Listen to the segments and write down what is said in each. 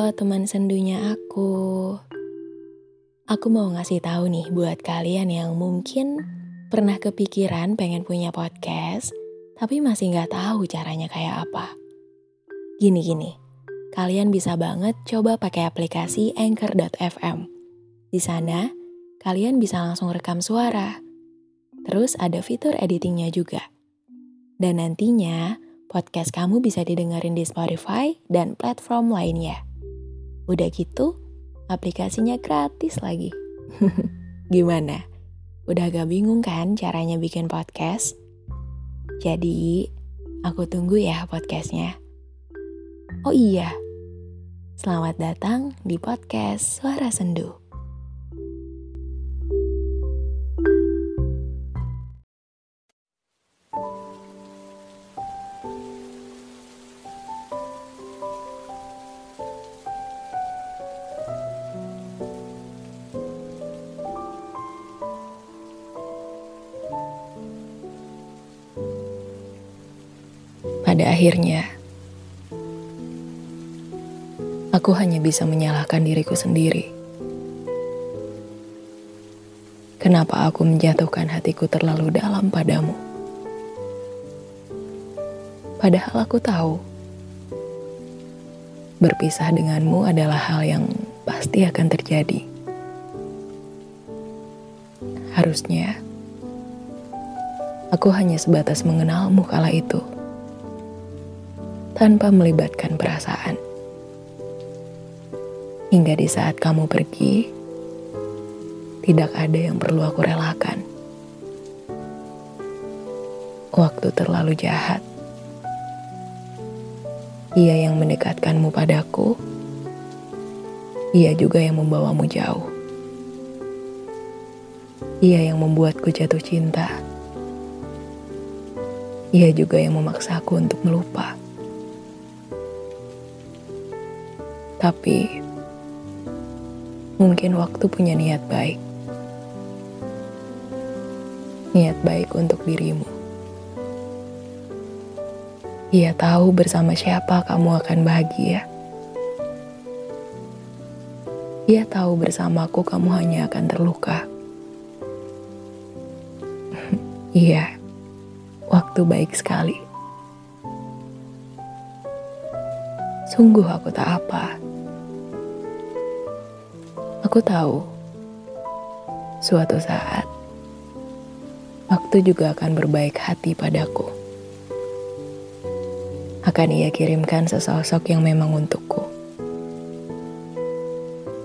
Teman sendunya aku. Aku mau ngasih tahu nih buat kalian yang mungkin pernah kepikiran pengen punya podcast, tapi masih nggak tahu caranya kayak apa. Gini-gini, kalian bisa banget coba pakai aplikasi Anchor.fm. Di sana, kalian bisa langsung rekam suara. Terus ada fitur editingnya juga. Dan nantinya, podcast kamu bisa didengarin di Spotify dan platform lainnya. Udah gitu, aplikasinya gratis lagi. Gimana? Udah gak bingung kan caranya bikin podcast? Jadi, aku tunggu ya podcastnya. Oh iya, selamat datang di podcast Suara Sendu. Pada akhirnya, aku hanya bisa menyalahkan diriku sendiri. Kenapa aku menjatuhkan hatiku terlalu dalam padamu? Padahal aku tahu berpisah denganmu adalah hal yang pasti akan terjadi. Harusnya aku hanya sebatas mengenalmu kala itu tanpa melibatkan perasaan. Hingga di saat kamu pergi, tidak ada yang perlu aku relakan. Waktu terlalu jahat. Ia yang mendekatkanmu padaku, ia juga yang membawamu jauh. Ia yang membuatku jatuh cinta. Ia juga yang memaksaku untuk melupa. Tapi mungkin waktu punya niat baik. Niat baik untuk dirimu. Ia tahu bersama siapa kamu akan bahagia. Ia tahu bersamaku kamu hanya akan terluka. Iya, waktu baik sekali. Sungguh aku tak apa. Aku tahu, suatu saat, waktu juga akan berbaik hati padaku akan ia kirimkan sesosok yang memang untukku.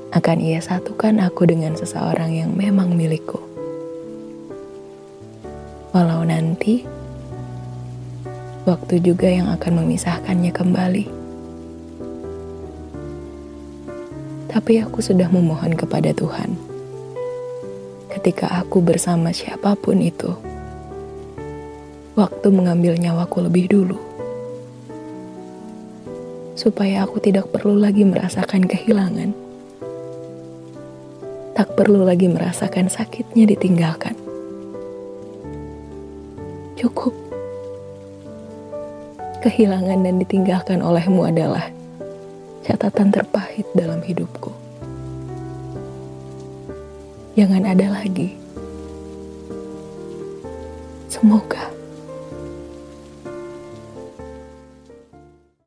Akan ia satukan aku dengan seseorang yang memang milikku. Walau nanti, waktu juga yang akan memisahkannya kembali. Tapi aku sudah memohon kepada Tuhan. Ketika aku bersama siapa pun itu, waktu mengambil nyawaku lebih dulu supaya aku tidak perlu lagi merasakan kehilangan. Tak perlu lagi merasakan sakitnya ditinggalkan. Cukup. Kehilangan dan ditinggalkan olehmu adalah catatan terpahit dalam hidupku. Jangan ada lagi. Semoga.